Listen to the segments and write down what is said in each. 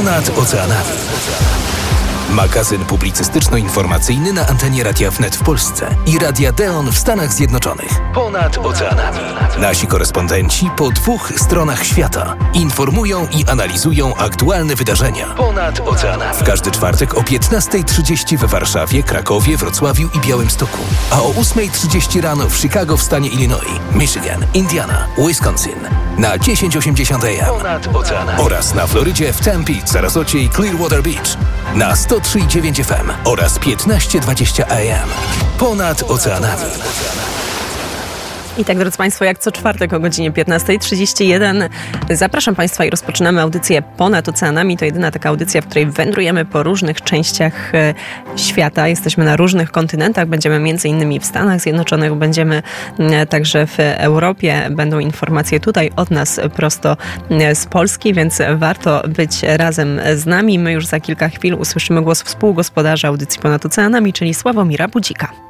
Ponad oceanami. Magazyn publicystyczno-informacyjny na antenie Radia Wnet w Polsce i Radia Deon w Stanach Zjednoczonych. Ponad oceanami. Nasi korespondenci po dwóch stronach świata informują i analizują aktualne wydarzenia. Ponad oceanami. W każdy czwartek o 15.30 we Warszawie, Krakowie, Wrocławiu i Białymstoku. A o 8.30 rano w Chicago w stanie Illinois, Michigan, Indiana, Wisconsin. Na 1080 AM. Ponad oceanami. Oraz na Florydzie w Tempe, Sarasocie i Clearwater Beach. Na 103,9 FM oraz 1520 AM. Ponad oceanami. I tak, drodzy Państwo, jak co czwartek o godzinie 15.31 zapraszam Państwa i rozpoczynamy audycję Ponad Oceanami. To jedyna taka audycja, w której wędrujemy po różnych częściach e, świata. Jesteśmy na różnych kontynentach. Będziemy między innymi w Stanach Zjednoczonych, będziemy e, także w Europie. Będą informacje tutaj od nas prosto e, z Polski, więc warto być razem z nami. My już za kilka chwil usłyszymy głos współgospodarza audycji Ponad Oceanami, czyli Sławomira Budzika.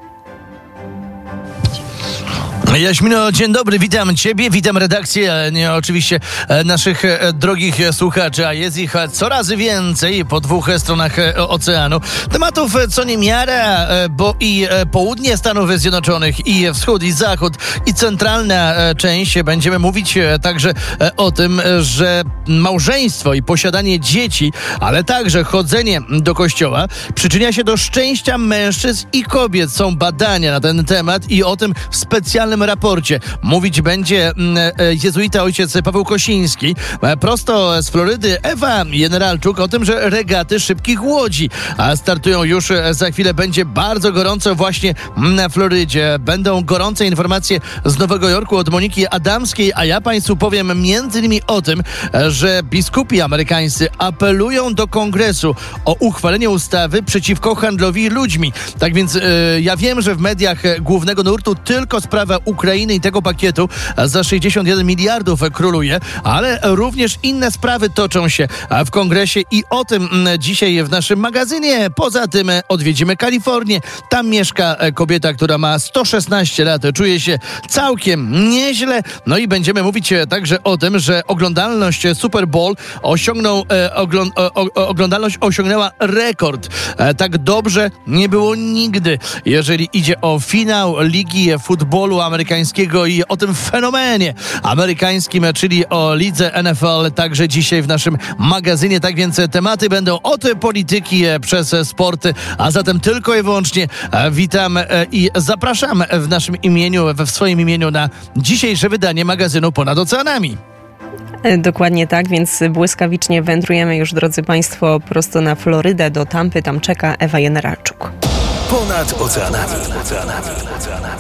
Jaśmino, dzień dobry, witam Ciebie, witam redakcję, nie, oczywiście e, naszych e, drogich słuchaczy, a jest ich coraz więcej po dwóch stronach e, oceanu. Tematów co niemiara, bo i południe Stanów Zjednoczonych, i wschód, i zachód, i centralna część. Będziemy mówić także o tym, że małżeństwo i posiadanie dzieci, ale także chodzenie do kościoła przyczynia się do szczęścia mężczyzn i kobiet. Są badania na ten temat i o tym w specjalnym raporcie mówić będzie mm, e, jezuita ojciec Paweł Kosiński. E, prosto z Florydy Ewa Generalczuk o tym, że regaty szybkich łodzi a startują już e, za chwilę. Będzie bardzo gorąco właśnie na Florydzie. Będą gorące informacje z Nowego Jorku od Moniki Adamskiej, a ja Państwu powiem między innymi o tym, że biskupi amerykańscy apelują do kongresu o uchwalenie ustawy przeciwko handlowi ludźmi. Tak więc ja wiem, że w mediach głównego nurtu tylko sprawa Ukrainy i tego pakietu za 61 miliardów króluje, ale również inne sprawy toczą się w kongresie i o tym mm, dzisiaj w naszym magazynie. Poza tym odwiedzimy Kalifornię. Tam mieszka kobieta, która ma 116 lat. Czuje się całkiem nieźle. No i będziemy mówić także o tym, że oglądalność Super Bowl osiągnął, e, oglądalność osiągnęła rekord. E, tak dobrze nie było nigdy, jeżeli idzie o finał Ligi Futbolu Amerykańskiego amerykańskiego i o tym fenomenie amerykańskim, czyli o lidze NFL, także dzisiaj w naszym magazynie. Tak więc tematy będą od polityki przez sporty, a zatem tylko i wyłącznie witam i zapraszam w naszym imieniu, w swoim imieniu na dzisiejsze wydanie magazynu Ponad Oceanami. Dokładnie tak, więc błyskawicznie wędrujemy już, drodzy Państwo, prosto na Florydę do Tampy. Tam czeka Ewa Jeneraczuk. Ponad oceanami. oceanami. oceanami.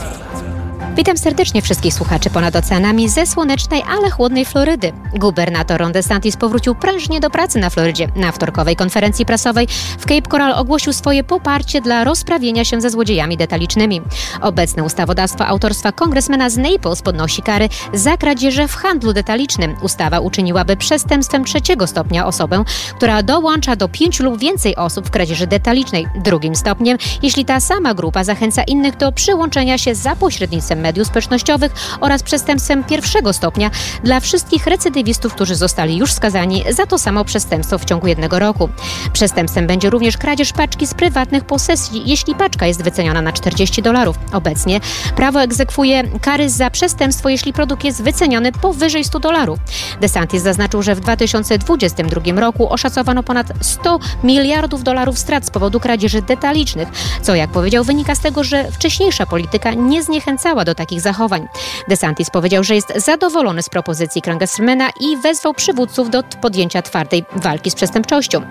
Witam serdecznie wszystkich słuchaczy ponad oceanami ze słonecznej, ale chłodnej Florydy. Gubernator Ron DeSantis powrócił prężnie do pracy na Florydzie. Na wtorkowej konferencji prasowej w Cape Coral ogłosił swoje poparcie dla rozprawienia się ze złodziejami detalicznymi. Obecne ustawodawstwo autorstwa kongresmena z Naples podnosi kary za kradzieże w handlu detalicznym. Ustawa uczyniłaby przestępstwem trzeciego stopnia osobę, która dołącza do pięciu lub więcej osób w kradzieży detalicznej. Drugim stopniem, jeśli ta sama grupa zachęca innych do przyłączenia się za pośrednictwem społecznościowych oraz przestępstwem pierwszego stopnia dla wszystkich recydywistów, którzy zostali już skazani za to samo przestępstwo w ciągu jednego roku. Przestępstwem będzie również kradzież paczki z prywatnych posesji, jeśli paczka jest wyceniona na 40 dolarów. Obecnie prawo egzekwuje kary za przestępstwo, jeśli produkt jest wyceniony powyżej 100 dolarów. DeSantis zaznaczył, że w 2022 roku oszacowano ponad 100 miliardów dolarów strat z powodu kradzieży detalicznych, co jak powiedział wynika z tego, że wcześniejsza polityka nie zniechęcała do do takich zachowań. DeSantis powiedział, że jest zadowolony z propozycji Krangesmana i wezwał przywódców do podjęcia twardej walki z przestępczością.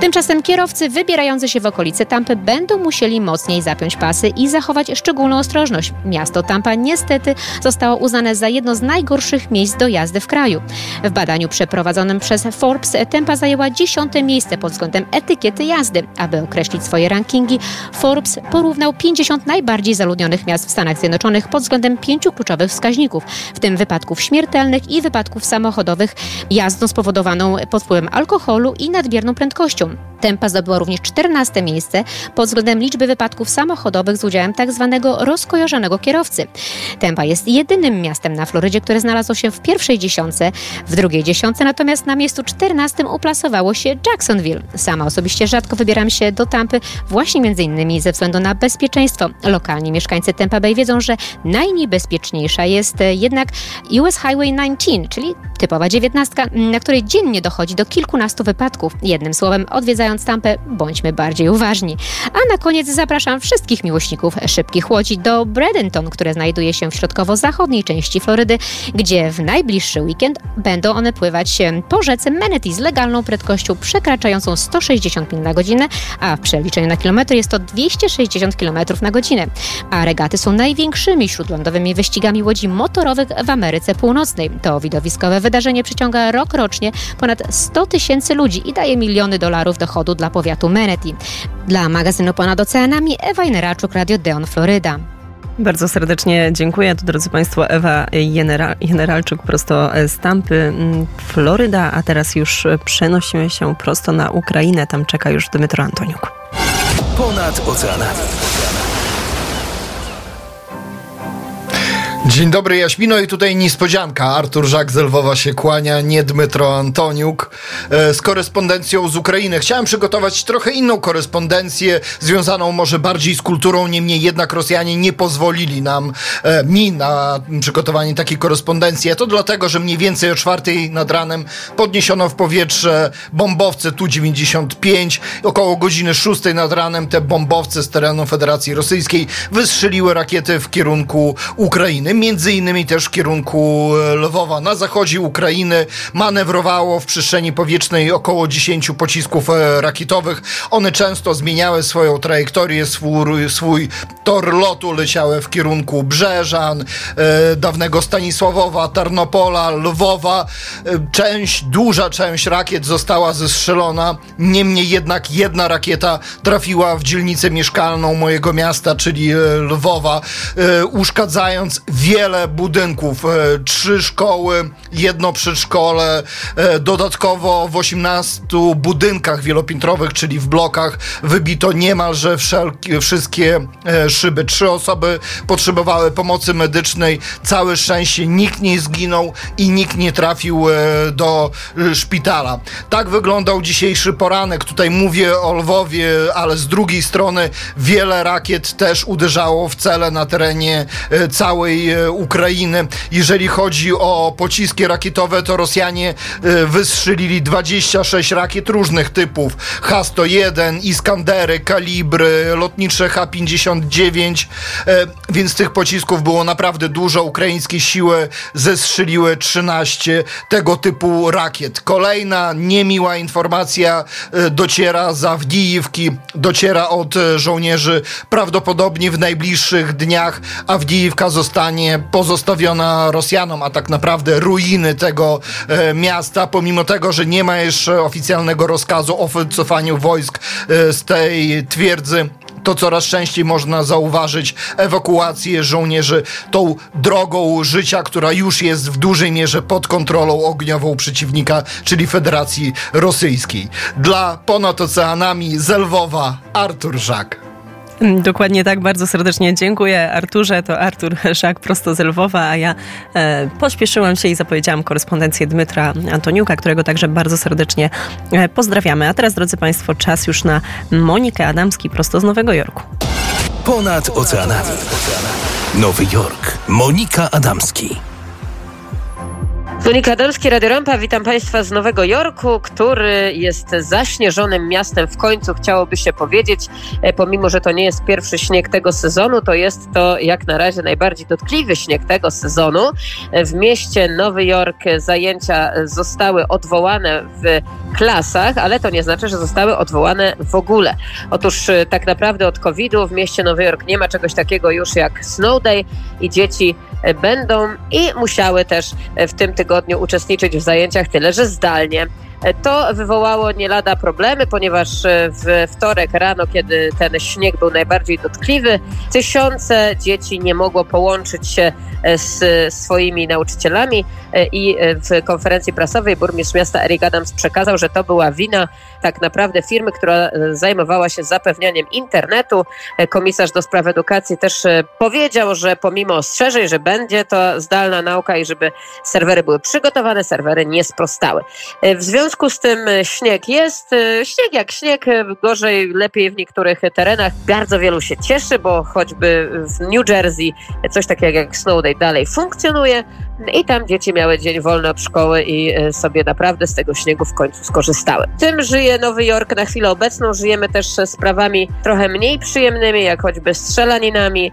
Tymczasem kierowcy wybierający się w okolice Tampy będą musieli mocniej zapiąć pasy i zachować szczególną ostrożność. Miasto Tampa niestety zostało uznane za jedno z najgorszych miejsc do jazdy w kraju. W badaniu przeprowadzonym przez Forbes Tampa zajęła dziesiąte miejsce pod względem etykiety jazdy. Aby określić swoje rankingi, Forbes porównał 50 najbardziej zaludnionych miast w Stanach Zjednoczonych pod względem pięciu kluczowych wskaźników, w tym wypadków śmiertelnych i wypadków samochodowych, jazdą spowodowaną pod wpływem alkoholu i nadmierną prędkością. Tempa zdobyła również 14 miejsce pod względem liczby wypadków samochodowych z udziałem tzw. Tak rozkojarzonego kierowcy. Tempa jest jedynym miastem na Florydzie, które znalazło się w pierwszej dziesiątce, w drugiej dziesiątce natomiast na miejscu 14 uplasowało się Jacksonville. Sama osobiście rzadko wybieram się do Tampy właśnie między innymi ze względu na bezpieczeństwo. Lokalni mieszkańcy Tampa Bay wiedzą, że najniebezpieczniejsza jest e, jednak US Highway 19, czyli typowa dziewiętnastka, na której dziennie dochodzi do kilkunastu wypadków. Jednym słowem, odwiedzając Tampę, bądźmy bardziej uważni. A na koniec zapraszam wszystkich miłośników szybkich łodzi do Bradenton, które znajduje się w środkowo-zachodniej części Florydy, gdzie w najbliższy weekend będą one pływać po rzece Manatee z legalną prędkością przekraczającą 160 mil na godzinę, a w przeliczeniu na kilometr jest to 260 km na godzinę. A regaty są największymi śródlądowymi wyścigami łodzi motorowych w Ameryce Północnej. To widowiskowe wydarzenie przyciąga rok rocznie ponad 100 tysięcy ludzi i daje miliony dolarów dochodu dla powiatu Manatee. Dla magazynu Ponad Oceanami Ewa Jeneraczuk, Radio Deon, Floryda. Bardzo serdecznie dziękuję. Tu, drodzy Państwo, Ewa General, Generalczuk prosto z Tampy, mm, Floryda, a teraz już przenosimy się prosto na Ukrainę. Tam czeka już Dmytro Antoniuk. Ponad oceanami. Dzień dobry Jaśmino i tutaj niespodzianka. Artur Żak z Lwowa się kłania, nie Dmytro Antoniuk e, z korespondencją z Ukrainy. Chciałem przygotować trochę inną korespondencję, związaną może bardziej z kulturą, niemniej jednak Rosjanie nie pozwolili nam, e, mi na przygotowanie takiej korespondencji. A to dlatego, że mniej więcej o czwartej nad ranem podniesiono w powietrze bombowce Tu-95. Około godziny szóstej nad ranem te bombowce z terenu Federacji Rosyjskiej wystrzeliły rakiety w kierunku Ukrainy między innymi też w kierunku e, Lwowa. Na zachodzie Ukrainy manewrowało w przestrzeni powietrznej około 10 pocisków e, rakietowych. One często zmieniały swoją trajektorię, swój, swój tor lotu, leciały w kierunku Brzeżan, e, dawnego Stanisławowa, Tarnopola, Lwowa. Część, duża część rakiet została zestrzelona, niemniej jednak jedna rakieta trafiła w dzielnicę mieszkalną mojego miasta, czyli Lwowa, uszkadzając wiele budynków, e, trzy szkoły, jedno przedszkole, e, dodatkowo w 18 budynkach wielopiętrowych, czyli w blokach, wybito niemalże wszelkie, wszystkie e, szyby. Trzy osoby potrzebowały pomocy medycznej. Całe szczęście nikt nie zginął i nikt nie trafił do szpitala. Tak wyglądał dzisiejszy poranek. Tutaj mówię o Lwowie, ale z drugiej strony wiele rakiet też uderzało w cele na terenie całej Ukrainy. Jeżeli chodzi o pociski rakietowe, to Rosjanie e, wystrzelili 26 rakiet różnych typów. H-101, Iskandery, kalibry, lotnicze H-59, e, więc tych pocisków było naprawdę dużo. Ukraińskie siły zestrzeliły 13 tego typu rakiet. Kolejna niemiła informacja e, dociera z Awdijivki, dociera od żołnierzy. Prawdopodobnie w najbliższych dniach Awdijivka zostanie pozostawiona Rosjanom, a tak naprawdę ruiny tego e, miasta, pomimo tego, że nie ma jeszcze oficjalnego rozkazu o wycofaniu wojsk e, z tej twierdzy to coraz częściej można zauważyć ewakuację żołnierzy tą drogą życia, która już jest w dużej mierze pod kontrolą ogniową przeciwnika, czyli Federacji Rosyjskiej. Dla ponad oceanami Zelwowa Artur Żak. Mm, dokładnie tak, bardzo serdecznie dziękuję Arturze. To Artur Szak prosto z Lwowa, a ja e, pośpieszyłam się i zapowiedziałam korespondencję Dmytra Antoniuka, którego także bardzo serdecznie e, pozdrawiamy. A teraz, drodzy Państwo, czas już na Monikę Adamski prosto z Nowego Jorku. Ponad oceanami. Nowy Jork. Monika Adamski. Monika Adamski, Radio Rampa, witam Państwa z Nowego Jorku, który jest zaśnieżonym miastem w końcu, chciałoby się powiedzieć, e, pomimo, że to nie jest pierwszy śnieg tego sezonu, to jest to jak na razie najbardziej dotkliwy śnieg tego sezonu. E, w mieście Nowy Jork zajęcia zostały odwołane w klasach, ale to nie znaczy, że zostały odwołane w ogóle. Otóż e, tak naprawdę od COVID-u w mieście Nowy Jork nie ma czegoś takiego już jak Snow Day i dzieci będą i musiały też w tym tygodniu uczestniczyć w zajęciach, tyle że zdalnie. To wywołało nie lada problemy, ponieważ w wtorek rano, kiedy ten śnieg był najbardziej dotkliwy, tysiące dzieci nie mogło połączyć się z swoimi nauczycielami i w konferencji prasowej burmistrz miasta Eric Adams przekazał, że to była wina tak naprawdę firmy, która zajmowała się zapewnianiem internetu. Komisarz do spraw edukacji też powiedział, że pomimo ostrzeżeń, że będzie to zdalna nauka i żeby serwery były przygotowane, serwery nie sprostały. W związku z tym śnieg jest, śnieg jak śnieg, gorzej, lepiej w niektórych terenach. Bardzo wielu się cieszy, bo choćby w New Jersey coś takiego jak Snow Day dalej funkcjonuje i tam dzieci miały dzień wolny od szkoły i sobie naprawdę z tego śniegu w końcu skorzystały. Tym żyje Nowy Jork na chwilę obecną. Żyjemy też sprawami trochę mniej przyjemnymi, jak choćby strzelaninami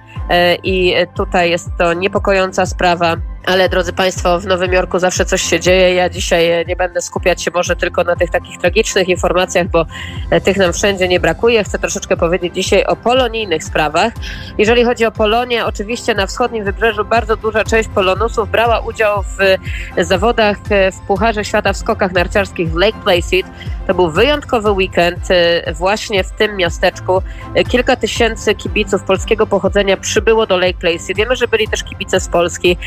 i tutaj jest to niepokojąca sprawa ale drodzy Państwo, w Nowym Jorku zawsze coś się dzieje. Ja dzisiaj nie będę skupiać się może tylko na tych takich tragicznych informacjach, bo e, tych nam wszędzie nie brakuje. Chcę troszeczkę powiedzieć dzisiaj o polonijnych sprawach. Jeżeli chodzi o Polonię, oczywiście na wschodnim wybrzeżu bardzo duża część polonusów brała udział w zawodach e, w Pucharze Świata w skokach narciarskich w Lake Placid. To był wyjątkowy weekend e, właśnie w tym miasteczku. Kilka tysięcy kibiców polskiego pochodzenia przybyło do Lake Placid. Wiemy, że byli też kibice z Polski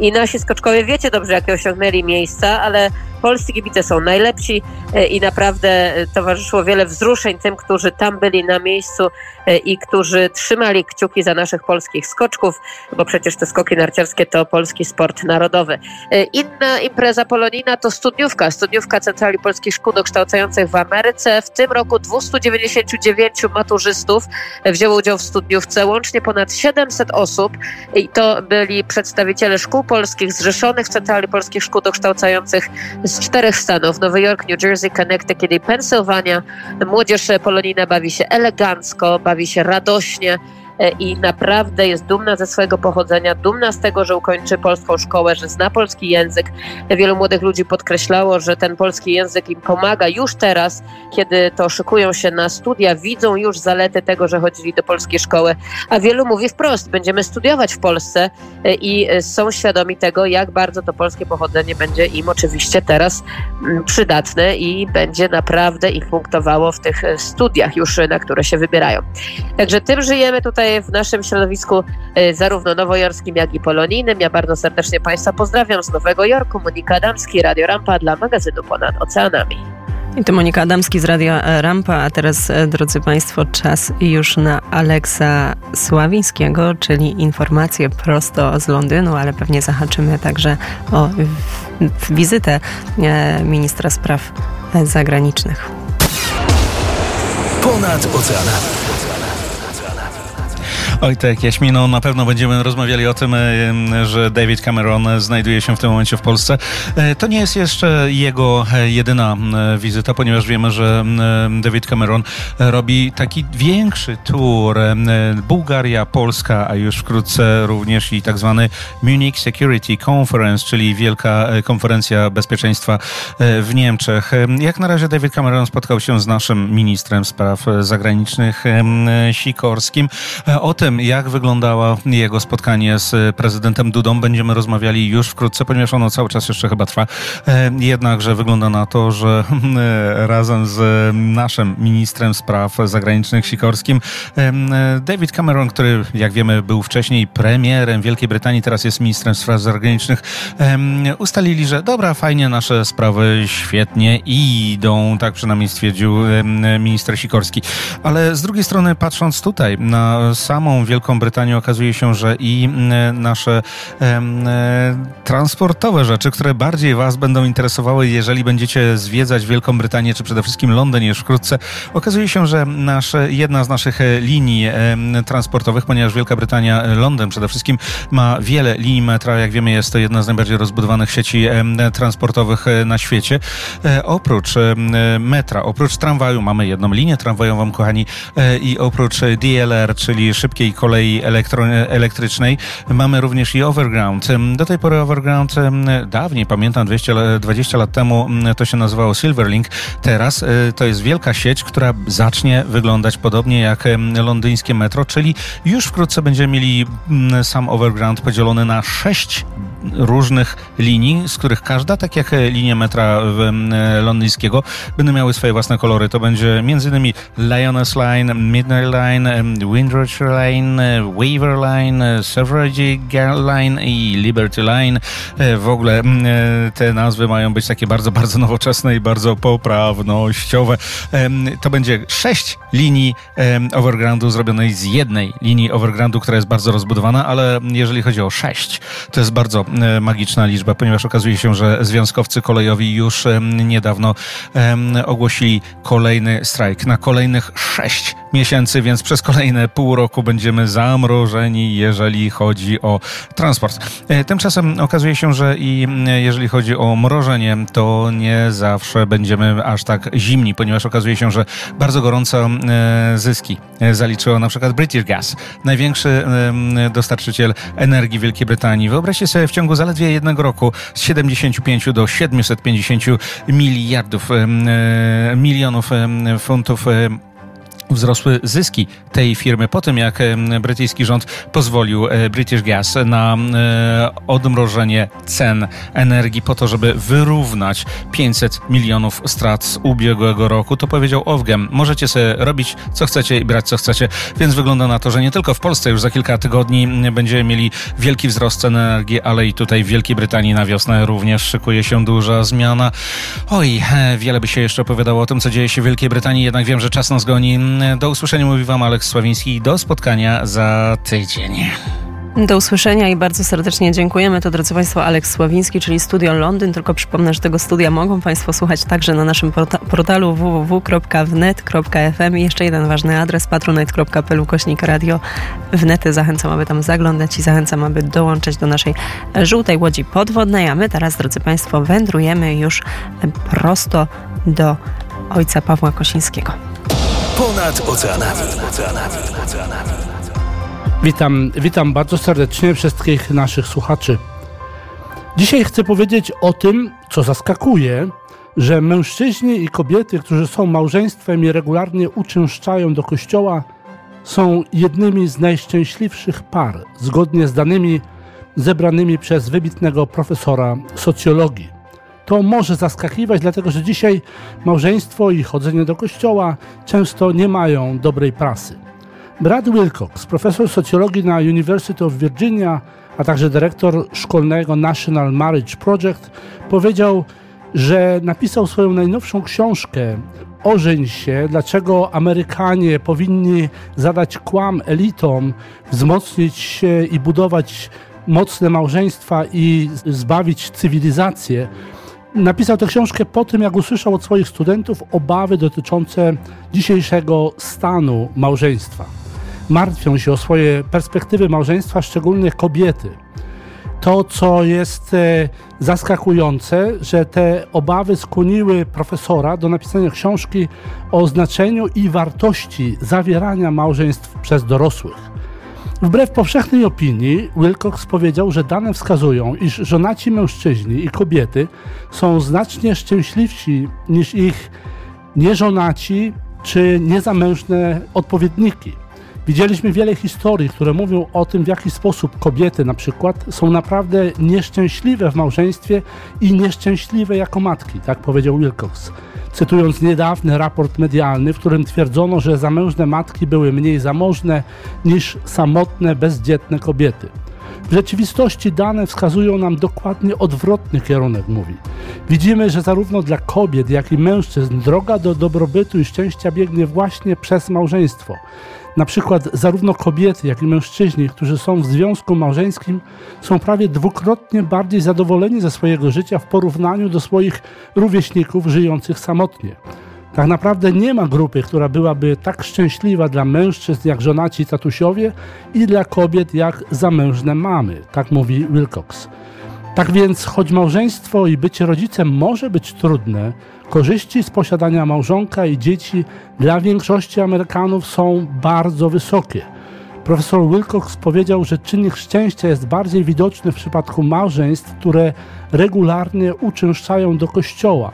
i i nasi skoczkowie wiecie dobrze, jakie osiągnęli miejsca, ale polscy kibice są najlepsi e, i naprawdę e, towarzyszyło wiele wzruszeń tym, którzy tam byli na miejscu e, i którzy trzymali kciuki za naszych polskich skoczków, bo przecież te skoki narciarskie to polski sport narodowy. Inna impreza polonijna to studniówka, studniówka Centrali Polskich Szkół Dokształcających w Ameryce. W tym roku 299 maturzystów wzięło udział w studniówce, łącznie ponad 700 osób i to byli przedstawiciele szkół polskich zrzeszonych w Centrali Polskich Szkół Dokształcających z czterech stanów: Nowy Jork, New Jersey, Connecticut i Pensylwania. Młodzież polonijna bawi się elegancko, bawi się radośnie. E, i naprawdę jest dumna ze swojego pochodzenia, dumna z tego, że ukończy polską szkołę, że zna polski język. Wielu młodych ludzi podkreślało, że ten polski język im pomaga już teraz, kiedy to szykują się na studia, widzą już zalety tego, że chodzili do polskiej szkoły, a wielu mówi wprost, będziemy studiować w Polsce e, i e, są świadomi tego, jak bardzo to polskie pochodzenie będzie im oczywiście teraz mm, przydatne i będzie naprawdę ich punktowało w tych studiach już, na które się wybierają. Także tym żyjemy tutaj w naszym środowisku e, zarówno nowojorskim, jak i polonijnym. Ja bardzo serdecznie Państwa pozdrawiam z Nowego Jorku. Monika Adamski, Radio Rampa dla magazynu Ponad Oceanami. I to Monika Adamski z Radio Rampa, a teraz, e, drodzy Państwo, czas już na Aleksa Sławińskiego, czyli informacje prosto z Londynu, ale pewnie zahaczymy także o wizytę e, ministra spraw zagranicznych. Ponad oceanami. Oj tak, Jaśmino, na pewno będziemy rozmawiali o tym, e, że David Cameron znajduje się w tym momencie w Polsce. E, to nie jest jeszcze jego e, jedyna wizyta, ponieważ wiemy, że David Cameron robi taki większy tour. Bułgaria, Polska, a już wkrótce również i tak zwany Munich Security Conference, czyli wielka konferencja bezpieczeństwa w Niemczech. Jak na razie David Cameron spotkał się z naszym ministrem spraw zagranicznych Sikorskim. O tym, tym, jak wyglądało jego spotkanie z prezydentem Dudą, będziemy rozmawiali już wkrótce, ponieważ ono cały czas jeszcze chyba trwa. E, jednakże wygląda na to, że e, razem z naszym ministrem spraw zagranicznych Sikorskim, e, David Cameron, który jak wiemy był wcześniej premierem Wielkiej Brytanii, teraz jest ministrem spraw zagranicznych, ustalili, że dobra, fajnie, nasze sprawy świetnie idą, tak przynajmniej stwierdził minister Sikorski. Ale z drugiej strony, patrząc tutaj na samą Wielką Brytanią okazuje się, że i nasze e, transportowe rzeczy, które bardziej Was będą interesowały, jeżeli będziecie zwiedzać Wielką Brytanię, czy przede wszystkim Londyn już wkrótce, okazuje się, że nasze, jedna z naszych e, linii transportowych, ponieważ Wielka Brytania, e, Londyn przede wszystkim ma wiele linii metra, jak wiemy jest to jedna z najbardziej rozbudowanych sieci transportowych na świecie. Oprócz metra, oprócz tramwaju, mamy jedną linię tramwajową, kochani, i oprócz DLR, czyli szybkiej kolei elektro, elektrycznej. Mamy również i Overground. Do tej pory Overground, dawniej, pamiętam 200, 20 lat temu, to się nazywało Silverlink. Teraz e, to jest wielka sieć, która zacznie wyglądać podobnie jak londyńskie metro, czyli już wkrótce będziemy mieli sam Overground podzielony na sześć różnych linii, z których każda, tak jak linie metra londyńskiego, będą miały swoje własne kolory. To będzie m.in. Lioness Line, Midnight Line, Windrush Line, Weaver Line, Suffrage Line i Liberty Line. W ogóle te nazwy mają być takie bardzo, bardzo nowoczesne i bardzo poprawnościowe. To będzie sześć linii overgroundu zrobionej z jednej linii overgroundu, która jest bardzo rozbudowana, ale jeżeli chodzi o sześć, to jest bardzo magiczna liczba, ponieważ okazuje się, że związkowcy kolejowi już niedawno ogłosili kolejny strajk na kolejnych sześć miesięcy, więc przez kolejne pół roku będziemy zamrożeni, jeżeli chodzi o transport. E, tymczasem okazuje się, że i jeżeli chodzi o mrożenie, to nie zawsze będziemy aż tak zimni, ponieważ okazuje się, że bardzo gorąco e, zyski e, zaliczyło na przykład British Gas, największy dostarczyciel energii Wielkiej Brytanii. Wyobraźcie sobie w ciągu zaledwie jednego roku z 75 do 750 miliardów milionów funtów wzrosły zyski tej firmy po tym, jak brytyjski rząd pozwolił e, British Gas na e, odmrożenie cen energii po to, żeby wyrównać 500 milionów strat z ubiegłego roku. To powiedział Ofgem. Możecie sobie robić co chcecie i brać co chcecie, więc wygląda na to, że nie tylko w Polsce już za kilka tygodni będziemy mieli wielki wzrost cen energii, ale i tutaj w Wielkiej Brytanii na wiosnę również szykuje się duża zmiana. Oj, e, wiele by się jeszcze opowiadało o tym, co dzieje się w Wielkiej Brytanii, jednak wiem, że czas nas goni. Do usłyszenia mówi Wam Aleks Sławiński. Do spotkania za tydzień. Do usłyszenia i bardzo serdecznie dziękujemy. To, drodzy Państwo, Aleks Sławiński, czyli Studio Londyn. Tylko przypomnę, że tego studia mogą Państwo słuchać także na naszym portalu www.wnet.fm i jeszcze jeden ważny adres patronite.pl kośnik radio wnety. Zachęcam, aby tam zaglądać i zachęcam, aby dołączyć do naszej żółtej łodzi podwodnej. A my teraz, drodzy Państwo, wędrujemy już prosto do ojca Pawła Kosińskiego. Ponad oceanami. Witam, witam bardzo serdecznie wszystkich naszych słuchaczy. Dzisiaj chcę powiedzieć o tym, co zaskakuje, że mężczyźni i kobiety, którzy są małżeństwem i regularnie uczęszczają do kościoła, są jednymi z najszczęśliwszych par, zgodnie z danymi zebranymi przez wybitnego profesora socjologii to może zaskakiwać, dlatego że dzisiaj małżeństwo i chodzenie do kościoła często nie mają dobrej prasy. Brad Wilcox, profesor socjologii na University of Virginia, a także dyrektor szkolnego National Marriage Project, powiedział, że napisał swoją najnowszą książkę Ożeń się, dlaczego Amerykanie powinni zadać kłam elitom, wzmocnić się i budować mocne małżeństwa i zbawić cywilizację. Napisał tę książkę po tym, jak usłyszał od swoich studentów obawy dotyczące dzisiejszego stanu małżeństwa. Martwią się o swoje perspektywy małżeństwa, szczególnie kobiety. To, co jest e, zaskakujące, że te obawy skłoniły profesora do napisania książki o znaczeniu i wartości zawierania małżeństw przez dorosłych. Wbrew powszechnej opinii, Wilcox powiedział, że dane wskazują, iż żonaci mężczyźni i kobiety są znacznie szczęśliwsi niż ich nieżonaci czy niezamężne odpowiedniki. Widzieliśmy wiele historii, które mówią o tym, w jaki sposób kobiety na przykład są naprawdę nieszczęśliwe w małżeństwie i nieszczęśliwe jako matki, tak powiedział Wilcox cytując niedawny raport medialny, w którym twierdzono, że zamężne matki były mniej zamożne niż samotne, bezdzietne kobiety. W rzeczywistości dane wskazują nam dokładnie odwrotny kierunek, mówi. Widzimy, że zarówno dla kobiet, jak i mężczyzn droga do dobrobytu i szczęścia biegnie właśnie przez małżeństwo. Na przykład zarówno kobiety, jak i mężczyźni, którzy są w związku małżeńskim, są prawie dwukrotnie bardziej zadowoleni ze swojego życia w porównaniu do swoich rówieśników żyjących samotnie. Tak naprawdę nie ma grupy, która byłaby tak szczęśliwa dla mężczyzn jak żonaci tatusiowie i dla kobiet jak zamężne mamy, tak mówi Wilcox. Tak więc, choć małżeństwo i bycie rodzicem może być trudne, korzyści z posiadania małżonka i dzieci dla większości Amerykanów są bardzo wysokie. Profesor Wilcox powiedział, że czynnik szczęścia jest bardziej widoczny w przypadku małżeństw, które regularnie uczęszczają do kościoła.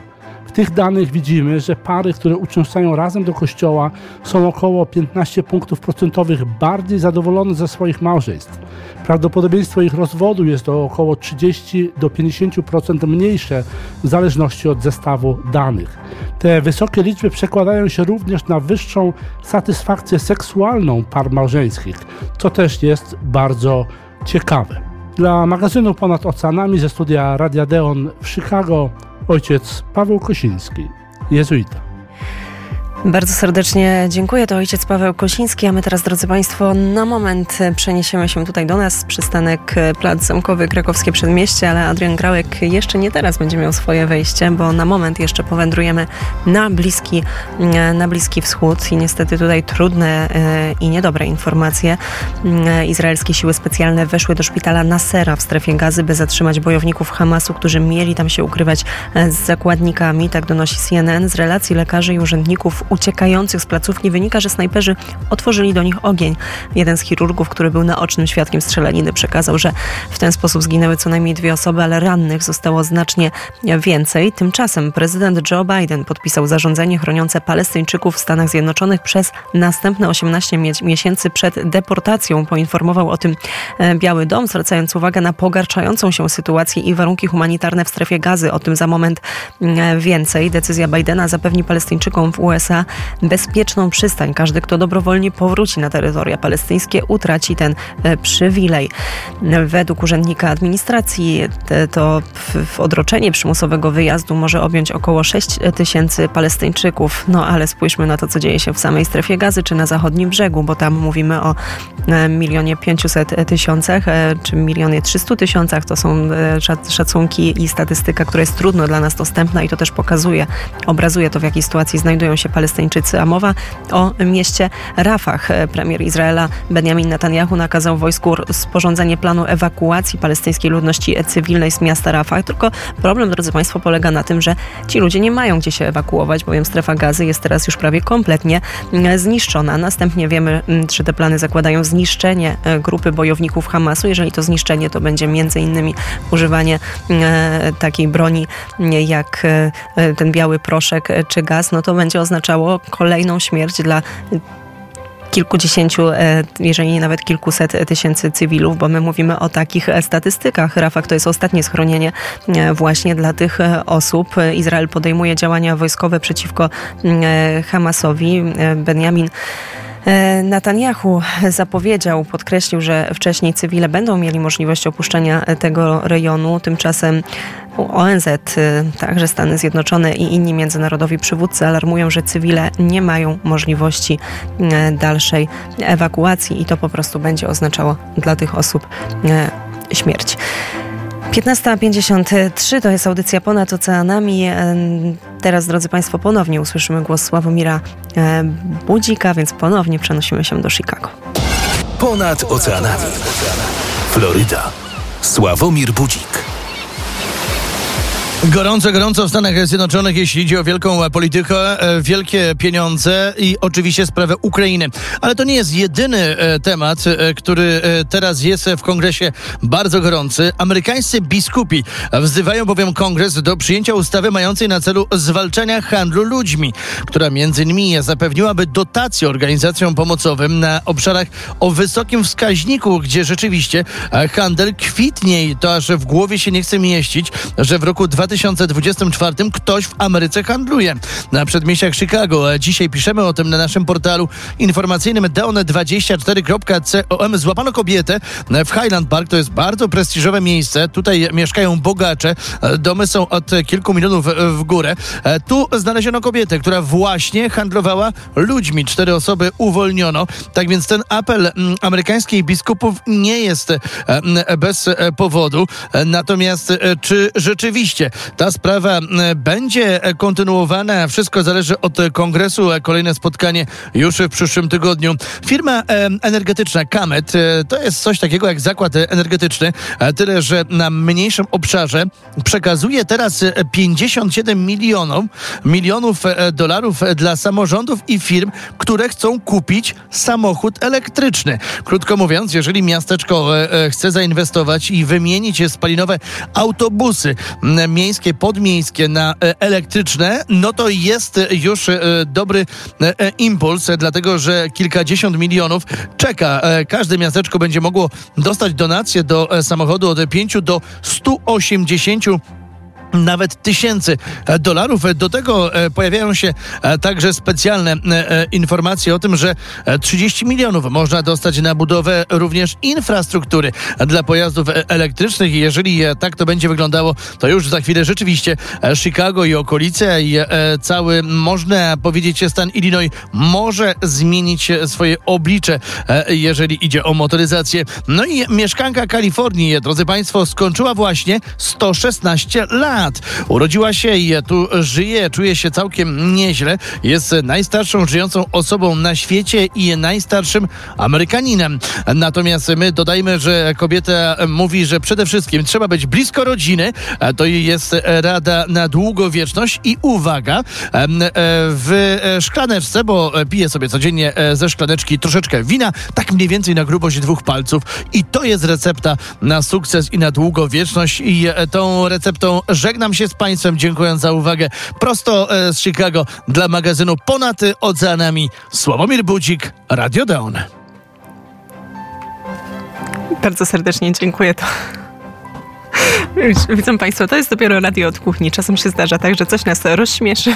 Tych danych widzimy, że pary, które uczęszczają razem do kościoła, są około 15 punktów procentowych bardziej zadowolone ze swoich małżeństw. Prawdopodobieństwo ich rozwodu jest o około 30 do 50% mniejsze w zależności od zestawu danych. Te wysokie liczby przekładają się również na wyższą satysfakcję seksualną par małżeńskich, co też jest bardzo ciekawe. Dla magazynu Ponad Oceanami ze studia Radia Deon w Chicago ojciec Paweł Kosiński, jezuita. Bardzo serdecznie dziękuję. To ojciec Paweł Kosiński, a my teraz, drodzy Państwo, na moment przeniesiemy się tutaj do nas. Przystanek Plac Zamkowy, Krakowskie Przedmieście, ale Adrian Grałek jeszcze nie teraz będzie miał swoje wejście, bo na moment jeszcze powędrujemy na Bliski, na bliski Wschód i niestety tutaj trudne e, i niedobre informacje. E, izraelskie siły specjalne weszły do szpitala Nasera w strefie gazy, by zatrzymać bojowników Hamasu, którzy mieli tam się ukrywać e, z zakładnikami. Tak donosi CNN. Z relacji lekarzy i urzędników uciekających z placówki wynika, że snajperzy otworzyli do nich ogień. Jeden z chirurgów, który był naocznym świadkiem strzelaniny, przekazał, że w ten sposób zginęły co najmniej dwie osoby, ale rannych zostało znacznie więcej. Tymczasem prezydent Joe Biden podpisał zarządzenie chroniące Palestyńczyków w Stanach Zjednoczonych przez następne 18 miesięcy przed deportacją. Poinformował o tym e, Biały Dom, zwracając uwagę na pogarszającą się sytuację i warunki humanitarne w strefie gazy. O tym za moment e, więcej. Decyzja Bidena zapewni Palestyńczykom w USA bezpieczną przystań. Każdy, kto dobrowolnie powróci na terytoria palestyńskie, utraci ten e, przywilej. Według urzędnika administracji to odroczenie przymusowego wyjazdu może objąć około 6 tysięcy Palestyńczyków. No ale spójrzmy na to, co dzieje się w samej strefie gazy czy na zachodnim brzegu, bo tam mówimy o e, milionie 500 tysiącach e, czy milionie 300 tysiącach. To są szacunki i statystyka, która jest trudno dla nas dostępna i to też pokazuje, obrazuje to, w jakiej sytuacji znajdują się Palestyńczycy Palestyńczycy, a mowa o mieście Rafah. Premier Izraela Benjamin Netanyahu nakazał wojsku sporządzenie planu ewakuacji palestyńskiej ludności cywilnej z miasta Rafah. Tylko problem, drodzy Państwo, polega na tym, że ci ludzie nie mają gdzie się ewakuować, bowiem strefa gazy jest teraz już prawie kompletnie mm, zniszczona. Następnie wiemy, czy te plany zakładają zniszczenie e, grupy bojowników Hamasu. Jeżeli to zniszczenie, to będzie między innymi używanie e, takiej broni jak e, ten biały proszek czy gaz, no to będzie oznaczało kolejną śmierć dla kilkudziesięciu, e, jeżeli nie nawet kilkuset tysięcy cywilów, bo my mówimy o takich e, statystykach. Rafah to jest ostatnie schronienie e, właśnie dla tych osób. Izrael podejmuje działania wojskowe przeciwko Hamasowi. Benjamin Netanyahu zapowiedział, podkreślił, że wcześniej cywile będą mieli możliwość opuszczenia tego rejonu. Tymczasem ONZ, y, także Stany Zjednoczone i inni międzynarodowi przywódcy alarmują, że cywile nie mają możliwości y, dalszej ewakuacji i to po prostu będzie oznaczało dla tych osób śmierć. 15.53 to jest audycja ponad oceanami. Teraz, drodzy Państwo, ponownie usłyszymy głos Sławomira Budzika, więc ponownie przenosimy się do Chicago. Ponad oceanami. Floryda. Sławomir Budzik. Gorąco, gorąco w Stanach Zjednoczonych, jeśli idzie o wielką politykę, e, wielkie pieniądze i oczywiście sprawę Ukrainy. Ale to nie jest jedyny e, temat, e, który teraz jest w kongresie bardzo gorący. Amerykańscy biskupi wzywają bowiem kongres do przyjęcia ustawy mającej na celu zwalczania handlu ludźmi, która między innymi zapewniłaby dotacje organizacjom pomocowym na obszarach o wysokim wskaźniku, gdzie rzeczywiście handel kwitnie i to aż w głowie się nie chce mieścić, że w roku 2020 2024 ktoś w Ameryce handluje. Na przedmieściach Chicago. Dzisiaj piszemy o tym na naszym portalu informacyjnym deone24.com. Złapano kobietę w Highland Park. To jest bardzo prestiżowe miejsce. Tutaj mieszkają bogacze. Domy są od kilku milionów w górę. Tu znaleziono kobietę, która właśnie handlowała ludźmi. Cztery osoby uwolniono. Tak więc ten apel amerykańskich biskupów nie jest bez powodu. Natomiast e, czy rzeczywiście ta sprawa będzie kontynuowana. Wszystko zależy od kongresu. Kolejne spotkanie już w przyszłym tygodniu. Firma energetyczna Kamet e, to jest coś takiego jak zakład energetyczny, tyle że na mniejszym obszarze przekazuje teraz 57 milionów, milionów e, dolarów dla samorządów i firm, które chcą kupić samochód elektryczny. Krótko mówiąc, jeżeli miasteczko e, chce zainwestować i wymienić spalinowe autobusy, miejskie, podmiejskie na elektryczne, no to jest już dobry impuls, dlatego że kilkadziesiąt milionów czeka. Każde miasteczko będzie mogło dostać donację do samochodu od 5 do 180 nawet tysięcy e, dolarów. Do tego e, pojawiają się e, także specjalne informacje o tym, że 30 milionów można dostać na budowę również infrastruktury dla pojazdów elektrycznych. Jeżeli tak to będzie wyglądało, to już za chwilę rzeczywiście Chicago i okolice i cały, można powiedzieć, stan Illinois może zmienić swoje oblicze, jeżeli idzie o motoryzację. No i mieszkanka Kalifornii, drodzy Państwo, skończyła właśnie 116 lat lat. Urodziła się i tu żyje, czuje się całkiem nieźle. Jest najstarszą żyjącą osobą na świecie i najstarszym Amerykaninem. Natomiast my dodajmy, że kobieta mówi, że przede wszystkim trzeba być blisko rodziny. To jest rada na długowieczność i uwaga, w szklaneczce, bo pije sobie codziennie ze szklaneczki troszeczkę wina, tak mniej więcej na grubość dwóch palców i to jest recepta na sukces i na długowieczność i tą receptą Żegnam się z Państwem, dziękując za uwagę. Prosto e, z Chicago dla magazynu Ponad Oceanami. Sławomir Budzik, Radio Down. Bardzo serdecznie dziękuję. To... Widzą Państwo, to jest dopiero radio od kuchni. Czasem się zdarza tak, że coś nas rozśmieszy.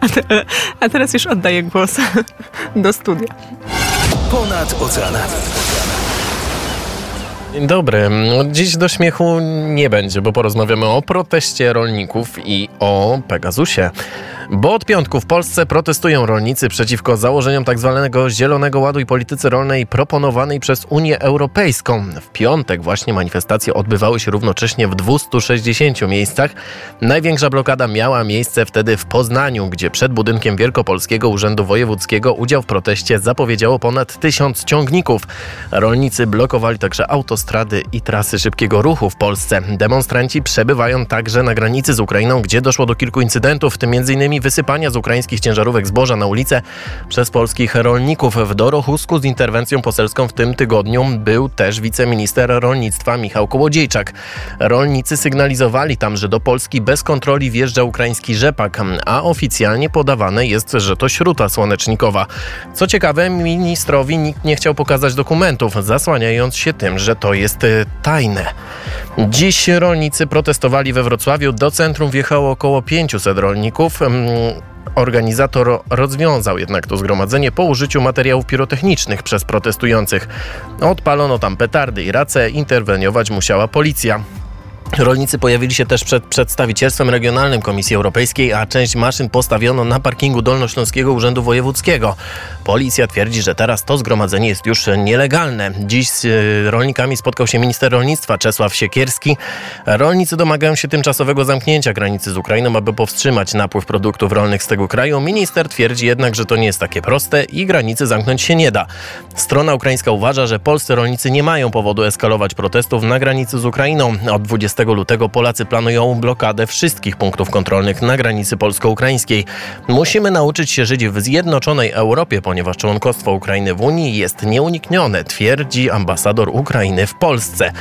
A, te, a teraz już oddaję głos do studia. Ponad oceanami. Dzień dobry. Dziś do śmiechu nie będzie, bo porozmawiamy o proteście rolników i o Pegasusie. Bo od piątku w Polsce protestują rolnicy przeciwko założeniom tzw. Tak Zielonego Ładu i polityce rolnej proponowanej przez Unię Europejską. W piątek właśnie manifestacje odbywały się równocześnie w 260 miejscach. Największa blokada miała miejsce wtedy w Poznaniu, gdzie przed budynkiem Wielkopolskiego Urzędu Wojewódzkiego udział w proteście zapowiedziało ponad tysiąc ciągników. Rolnicy blokowali także autostrady i trasy szybkiego ruchu w Polsce. Demonstranci przebywają także na granicy z Ukrainą, gdzie doszło do kilku incydentów, w tym m.in wysypania z ukraińskich ciężarówek zboża na ulicę przez polskich rolników. W Dorochusku z interwencją poselską w tym tygodniu był też wiceminister rolnictwa Michał Kołodziejczak. Rolnicy sygnalizowali tam, że do Polski bez kontroli wjeżdża ukraiński rzepak, a oficjalnie podawane jest, że to śruta słonecznikowa. Co ciekawe, ministrowi nikt nie chciał pokazać dokumentów, zasłaniając się tym, że to jest e, tajne. Dziś rolnicy protestowali we Wrocławiu. Do centrum wjechało około 500 rolników. Organizator rozwiązał jednak to zgromadzenie po użyciu materiałów pirotechnicznych przez protestujących. Odpalono tam petardy i race, interweniować musiała policja. Rolnicy pojawili się też przed przedstawicielstwem regionalnym Komisji Europejskiej, a część maszyn postawiono na parkingu Dolnośląskiego Urzędu Wojewódzkiego. Policja twierdzi, że teraz to zgromadzenie jest już nielegalne. Dziś z e, rolnikami spotkał się minister rolnictwa Czesław Siekierski. Rolnicy domagają się tymczasowego zamknięcia granicy z Ukrainą, aby powstrzymać napływ produktów rolnych z tego kraju. Minister twierdzi jednak, że to nie jest takie proste i granicy zamknąć się nie da. Strona ukraińska uważa, że polscy rolnicy nie mają powodu eskalować protestów na granicy z Ukrainą. Od 20 lutego Polacy planują blokadę wszystkich punktów kontrolnych na granicy polsko-ukraińskiej. Musimy nauczyć się żyć w zjednoczonej Europie, ponieważ członkostwo Ukrainy w Unii jest nieuniknione, twierdzi ambasador Ukrainy w Polsce.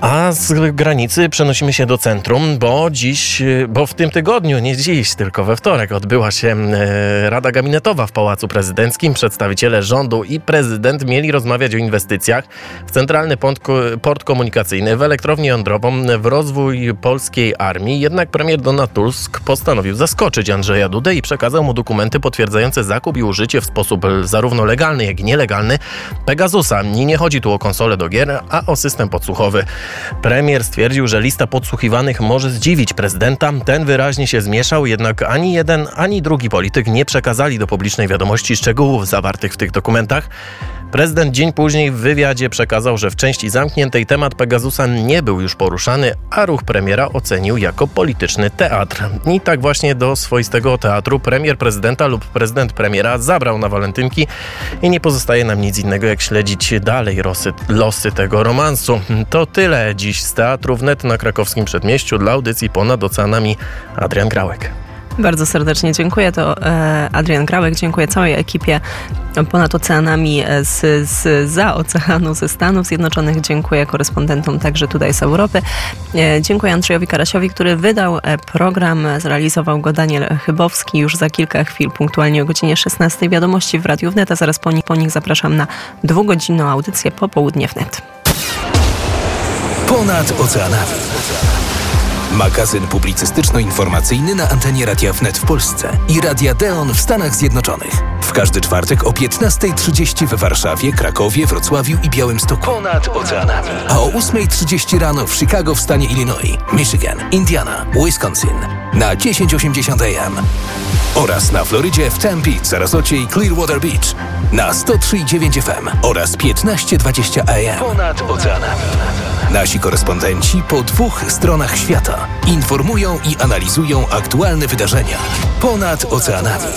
A z granicy przenosimy się do centrum, bo dziś, bo w tym tygodniu, nie dziś, tylko we wtorek odbyła się e, Rada Gabinetowa w Pałacu Prezydenckim. Przedstawiciele rządu i prezydent mieli rozmawiać o inwestycjach w centralny port, port komunikacyjny, w elektrownię jądrową, w rozwój polskiej armii. Jednak premier Donald Tusk postanowił zaskoczyć Andrzeja Dudę i przekazał mu dokumenty potwierdzające zakup i użycie w sposób zarówno legalny, jak i nielegalny Pegasusa. I nie chodzi tu o konsolę do gier, a o system podsłuchowy. Premier stwierdził, że lista podsłuchiwanych może zdziwić prezydenta. Ten wyraźnie się zmieszał, jednak ani jeden, ani drugi polityk nie przekazali do publicznej wiadomości szczegółów zawartych w tych dokumentach. Prezydent dzień później w wywiadzie przekazał, że w części zamkniętej temat Pegasusa nie był już poruszany, a ruch premiera ocenił jako polityczny teatr. I tak właśnie do swoistego teatru premier prezydenta lub prezydent premiera zabrał na walentynki i nie pozostaje nam nic innego jak śledzić dalej losy, losy tego romansu. To tyle dziś z Teatru Wnet na krakowskim przedmieściu dla audycji ponad oceanami Adrian Grałek. Bardzo serdecznie dziękuję. To e, Adrian Grałek. Dziękuję całej ekipie ponad oceanami e, z, z, za oceanu ze Stanów Zjednoczonych. Dziękuję korespondentom także tutaj z Europy. E, dziękuję Andrzejowi Karasiowi, który wydał program. Zrealizował go Daniel Chybowski. Już za kilka chwil, punktualnie o godzinie 16 wiadomości w Radiu Wnet, a zaraz po nich, po nich zapraszam na dwugodzinną audycję Popołudnie Wnet. Ponad oceanami. Magazyn publicystyczno-informacyjny na antenie Radia Wnet w Polsce i Radia Deon w Stanach Zjednoczonych. W każdy czwartek o 15.30 we Warszawie, Krakowie, Wrocławiu i Białymstoku. Ponad oceanami. A o 8.30 rano w Chicago w stanie Illinois, Michigan, Indiana, Wisconsin na 1080 AM. Oraz na Florydzie w Tempe, Sarasocie i Clearwater Beach na 103,9 FM oraz 15.20 AM. Ponad oceanami. Nasi korespondenci po dwóch stronach świata informują i analizują aktualne wydarzenia ponad oceanami.